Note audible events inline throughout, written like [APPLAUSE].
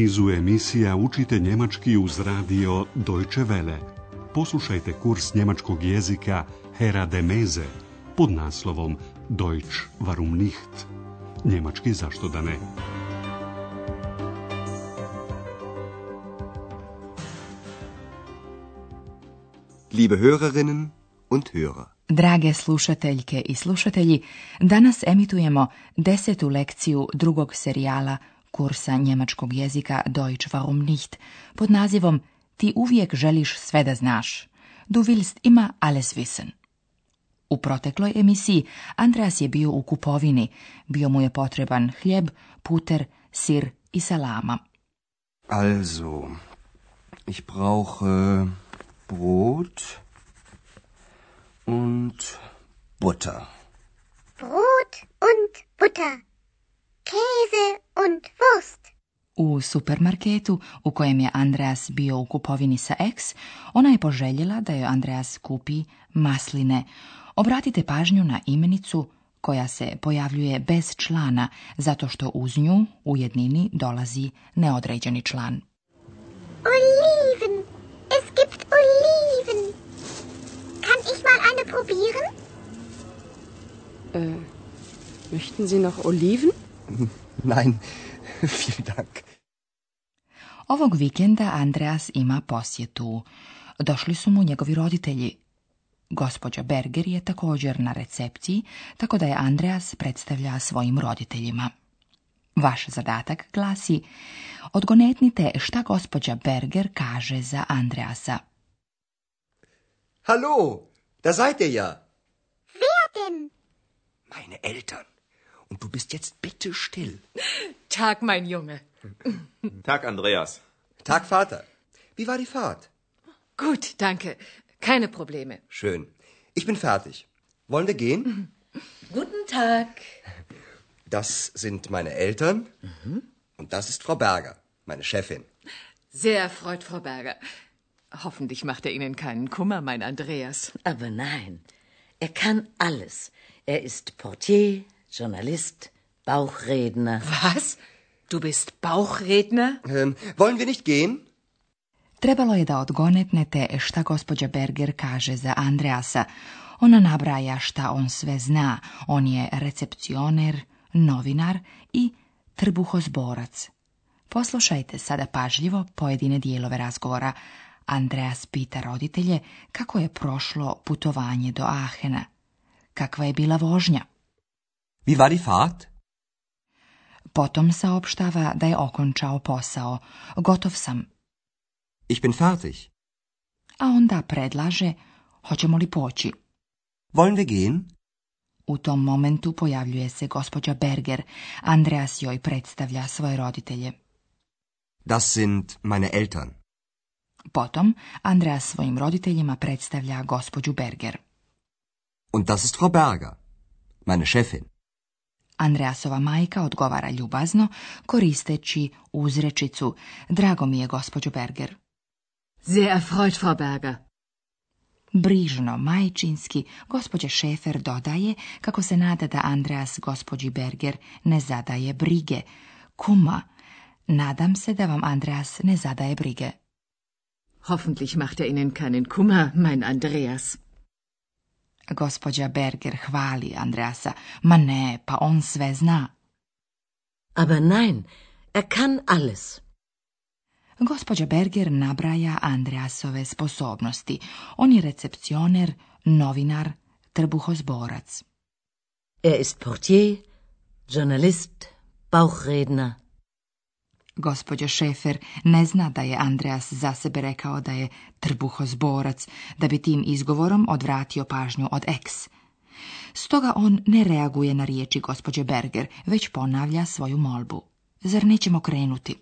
nizu emisija učite njemački uz radio Deutsche Welle. Poslušajte kurs njemačkog jezika Hera de Meze pod naslovom Deutsch warum nicht? Njemački zašto da ne? Liebe Hörerinnen und Hörer. Drage slušateljke i slušatelji, danas emitujemo desetu lekciju drugog serijala kursa njemačkog jezika Deutsch warum nicht pod nazivom Ti uvijek želiš sve da znaš. Du willst immer alles wissen. U protekloj emisiji Andreas je bio u kupovini. Bio mu je potreban hljeb, puter, sir i salama. Also, ich brauche Brot und Butter. Brot und Butter. Käse und Wurst. U supermarketu u kojem je Andreas bio u kupovini sa ex, ona je poželjela da joj Andreas kupi masline. Obratite pažnju na imenicu koja se pojavljuje bez člana, zato što uz nju u jednini dolazi neodređeni član. Oliven, es gibt Oliven. Kann ich mal eine probieren? Äh, möchten Sie noch Oliven? [LAUGHS] Nein, [LAUGHS] vielen Dank. Ovog vikenda Andreas ima posjetu. Došli su mu njegovi roditelji. Gospođa Berger je također na recepciji, tako da je Andreas predstavlja svojim roditeljima. Vaš zadatak glasi Odgonetnite šta gospođa Berger kaže za Andreasa. Hallo, da seid ja. Wer Meine Eltern. Und du bist jetzt bitte still. Tag, mein Junge. Tag, Andreas. Tag, Vater. Wie war die Fahrt? Gut, danke. Keine Probleme. Schön. Ich bin fertig. Wollen wir gehen? Guten Tag. Das sind meine Eltern mhm. und das ist Frau Berger, meine Chefin. Sehr erfreut, Frau Berger. Hoffentlich macht er Ihnen keinen Kummer, mein Andreas. Aber nein, er kann alles. Er ist Portier, Journalist, Bauchredner. Was? Du bist Bauchredner? Ähm, wollen wir nicht gehen? Trebalo je da odgonetnete šta gospođa Berger kaže za Andreasa. Ona nabraja šta on sve zna. On je recepcioner, novinar i trbuhozborac. Poslušajte sada pažljivo pojedine dijelove razgovora. Andreas pita roditelje kako je prošlo putovanje do Ahena. Kakva je bila vožnja? Wie war die Fahrt? Potom saopštava da je okončao posao. Gotov sam. Ich bin fertig. A onda predlaže, hoćemo li poći? Wollen wir gehen? U tom momentu pojavljuje se gospođa Berger. Andreas joj predstavlja svoje roditelje. Das sind meine Eltern. Potom Andreas svojim roditeljima predstavlja gospođu Berger. Und das ist Frau Berger, meine Chefin. Andreasova majka odgovara ljubazno, koristeći uzrečicu Drago mi je, gospođo Berger. Sehr erfreut, Frau Berger. Brižno, majčinski, gospođa Šefer dodaje kako se nada da Andreas gospođi Berger ne zadaje brige. Kuma, nadam se da vam Andreas ne zadaje brige. Hoffentlich macht er Ihnen keinen Kummer, mein Andreas. Gospođa Berger hvali Andreasa. Ma ne, pa on sve zna. Aber nein, er kann alles. Gospođa Berger nabraja Andreasove sposobnosti. On je recepcioner, novinar, trbuhozborac. Er ist portier, journalist, bauchredner. Gospođa Šefer ne zna da je Andreas za sebe rekao da je trbuhozborac, da bi tim izgovorom odvratio pažnju od eks. Stoga on ne reaguje na riječi gospođe Berger, već ponavlja svoju molbu. Zar nećemo krenuti?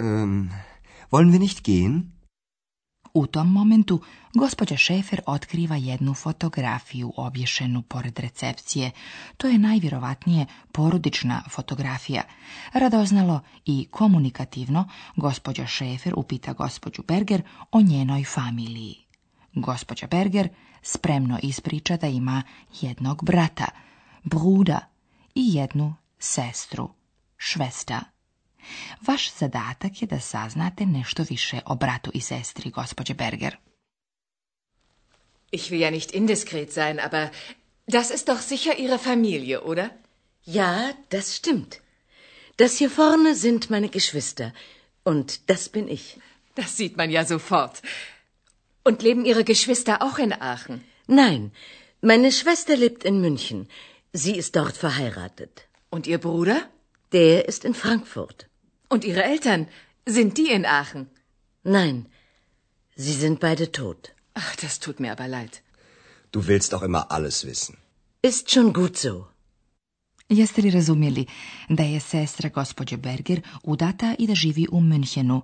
Um, wollen wir nicht gehen? U tom momentu gospođa Šefer otkriva jednu fotografiju obješenu pored recepcije. To je najvjerovatnije porodična fotografija. Radoznalo i komunikativno gospođa Šefer upita gospođu Berger o njenoj familiji. Gospođa Berger spremno ispriča da ima jednog brata, bruda i jednu sestru, švesta. Vaš zadatak je da saznate nešto više o bratu i sestri gospođe Berger. Ich will ja nicht indiskret sein, aber das ist doch sicher Ihre Familie, oder? Ja, das stimmt. Das hier vorne sind meine Geschwister und das bin ich. Das sieht man ja sofort. Und leben Ihre Geschwister auch in Aachen? Nein, meine Schwester lebt in München. Sie ist dort verheiratet. Und Ihr Bruder? Der ist in Frankfurt. Und Ihre Eltern, sind die in Aachen? Nein, sie sind beide tot. Ach, das tut mir aber leid. Du willst doch immer alles wissen. Ist schon gut so. Jeste li razumjeli da je sestra gospođe Berger udata i da živi u Münchenu,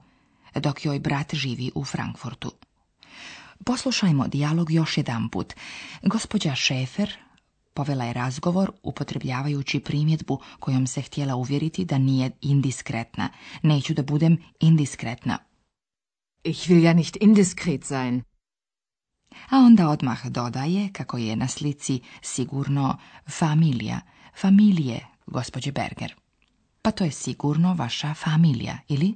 dok joj brat živi u Frankfurtu? Poslušajmo dijalog još jedan put. Gospođa Šefer, Povela je razgovor upotrebljavajući primjedbu kojom se htjela uvjeriti da nije indiskretna. Neću da budem indiskretna. Ich will ja nicht indiskret sein. A onda odmah dodaje kako je na slici sigurno familija, familije, gospođe Berger. Pa to je sigurno vaša familija, ili?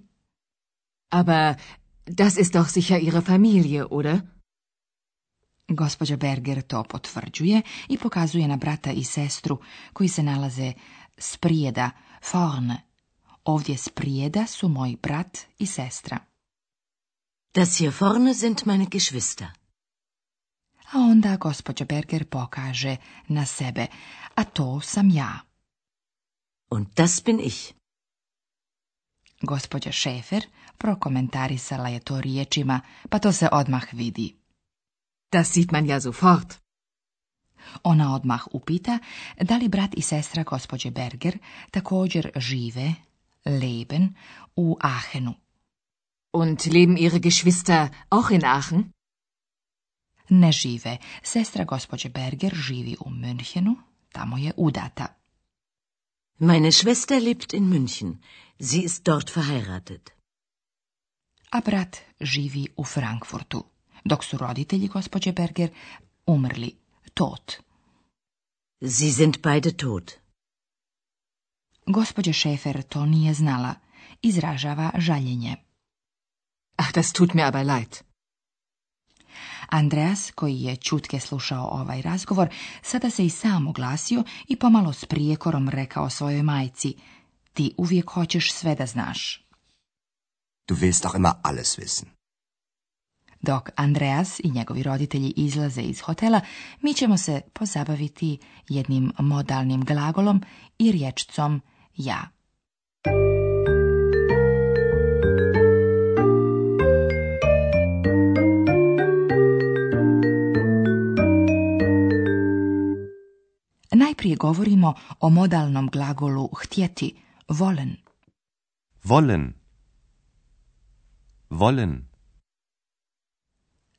Aber das ist doch sicher ihre familije, oder? Gospođa Berger to potvrđuje i pokazuje na brata i sestru koji se nalaze sprijeda, forn Ovdje sprijeda su moj brat i sestra. Das hier vorne sind meine Geschwister. A onda gospođa Berger pokaže na sebe, a to sam ja. Und das bin ich. Gospođa Šefer prokomentarisala je to riječima, pa to se odmah vidi. Das sieht man ja sofort. Ona odmah upita da li brat i sestra gospođe Berger također žive, leben, u Aachenu. Und leben ihre Geschwister auch in Aachen? Ne žive. Sestra gospođe Berger živi u Münchenu, tamo je udata. Meine Schwester lebt in München. Sie ist dort verheiratet. A brat živi u Frankfurtu. dok su roditelji gospođe Berger umrli tot. Sie sind beide tot. Gospođa Šefer to nije znala. Izražava žaljenje. Ach, das tut mir aber leid. Andreas, koji je čutke slušao ovaj razgovor, sada se i sam oglasio i pomalo s prijekorom rekao svojoj majci Ti uvijek hoćeš sve da znaš. Du willst doch immer alles wissen. Dok Andreas i njegovi roditelji izlaze iz hotela, mi ćemo se pozabaviti jednim modalnim glagolom i riječcom ja. Najprije govorimo o modalnom glagolu htjeti, volen. Volen. Volen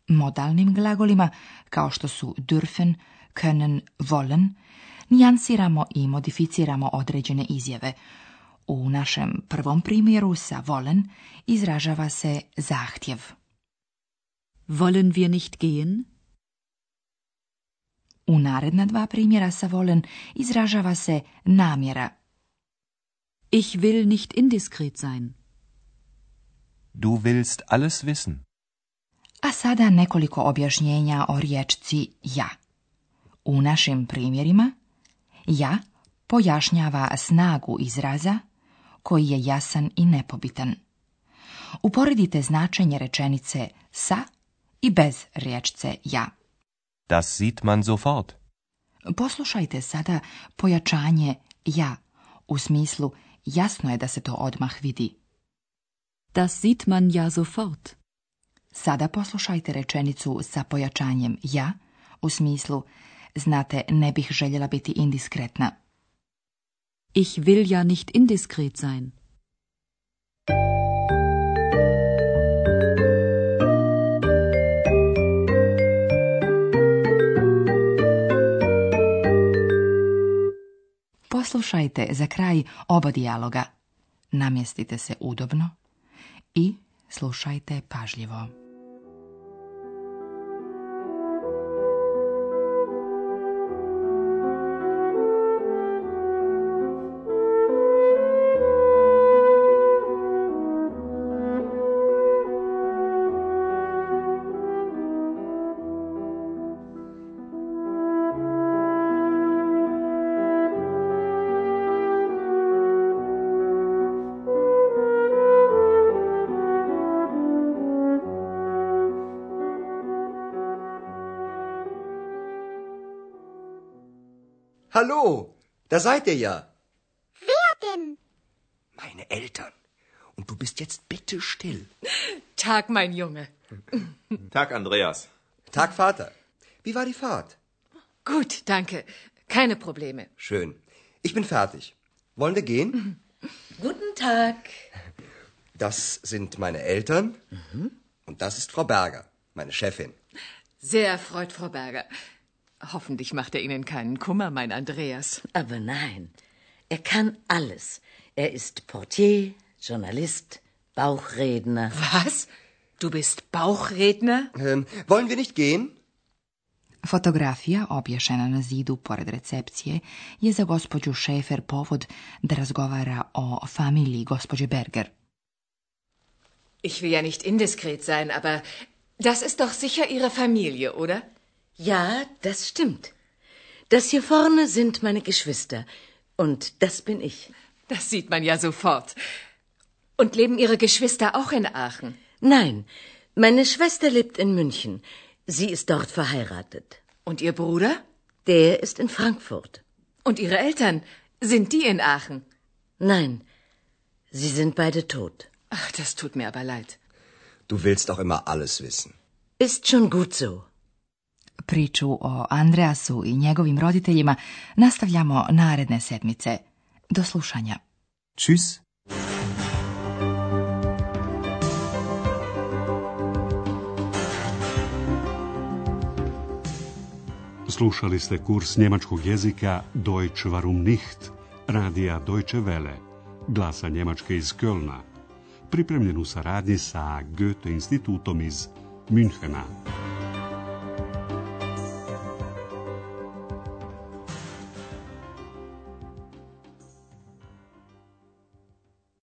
modalnim glagolima, kao što su dürfen, können, wollen, nijansiramo i modificiramo određene izjave. U našem prvom primjeru sa wollen izražava se zahtjev. Wollen wir nicht gehen? U naredna dva primjera sa wollen izražava se namjera. Ich will nicht indiskret sein. Du willst alles wissen. A sada nekoliko objašnjenja o riječci ja. U našim primjerima ja pojašnjava snagu izraza koji je jasan i nepobitan. Uporedite značenje rečenice sa i bez riječce ja. Das sieht man sofort. Poslušajte sada pojačanje ja u smislu jasno je da se to odmah vidi. Das sieht man ja sofort. Sada poslušajte rečenicu sa pojačanjem ja u smislu znate ne bih željela biti indiskretna. Ich will ja nicht indiskret sein. Poslušajte za kraj oba dijaloga. Namjestite se udobno i slušajte pažljivo. Hallo, da seid ihr ja. Wer denn? Meine Eltern. Und du bist jetzt bitte still. Tag, mein Junge. Tag, Andreas. Tag, Vater. Wie war die Fahrt? Gut, danke. Keine Probleme. Schön. Ich bin fertig. Wollen wir gehen? Guten Tag. Das sind meine Eltern mhm. und das ist Frau Berger, meine Chefin. Sehr erfreut, Frau Berger. Hoffentlich macht er Ihnen keinen Kummer, mein Andreas. Aber nein, er kann alles. Er ist Portier, Journalist, Bauchredner. Was? Du bist Bauchredner? Ähm, wollen wir nicht gehen? Fotografija obješena na zidu pored recepcije je za gospođu Šefer povod da razgovara o familiji gospođe Berger. Ich will ja nicht indiskret sein, aber das ist doch sicher ihre Familie, oder? Ja, das stimmt. Das hier vorne sind meine Geschwister. Und das bin ich. Das sieht man ja sofort. Und leben Ihre Geschwister auch in Aachen? Nein, meine Schwester lebt in München. Sie ist dort verheiratet. Und Ihr Bruder? Der ist in Frankfurt. Und Ihre Eltern? Sind die in Aachen? Nein, sie sind beide tot. Ach, das tut mir aber leid. Du willst doch immer alles wissen. Ist schon gut so. Priču o Andreasu i njegovim roditeljima nastavljamo naredne sedmice. Do slušanja. Slušali ste kurs njemačkog jezika Deutsch warum nicht, radija Deutsche Welle, glasa Njemačke iz Kölna, pripremljen u saradnji sa Goethe institutom iz Münchena.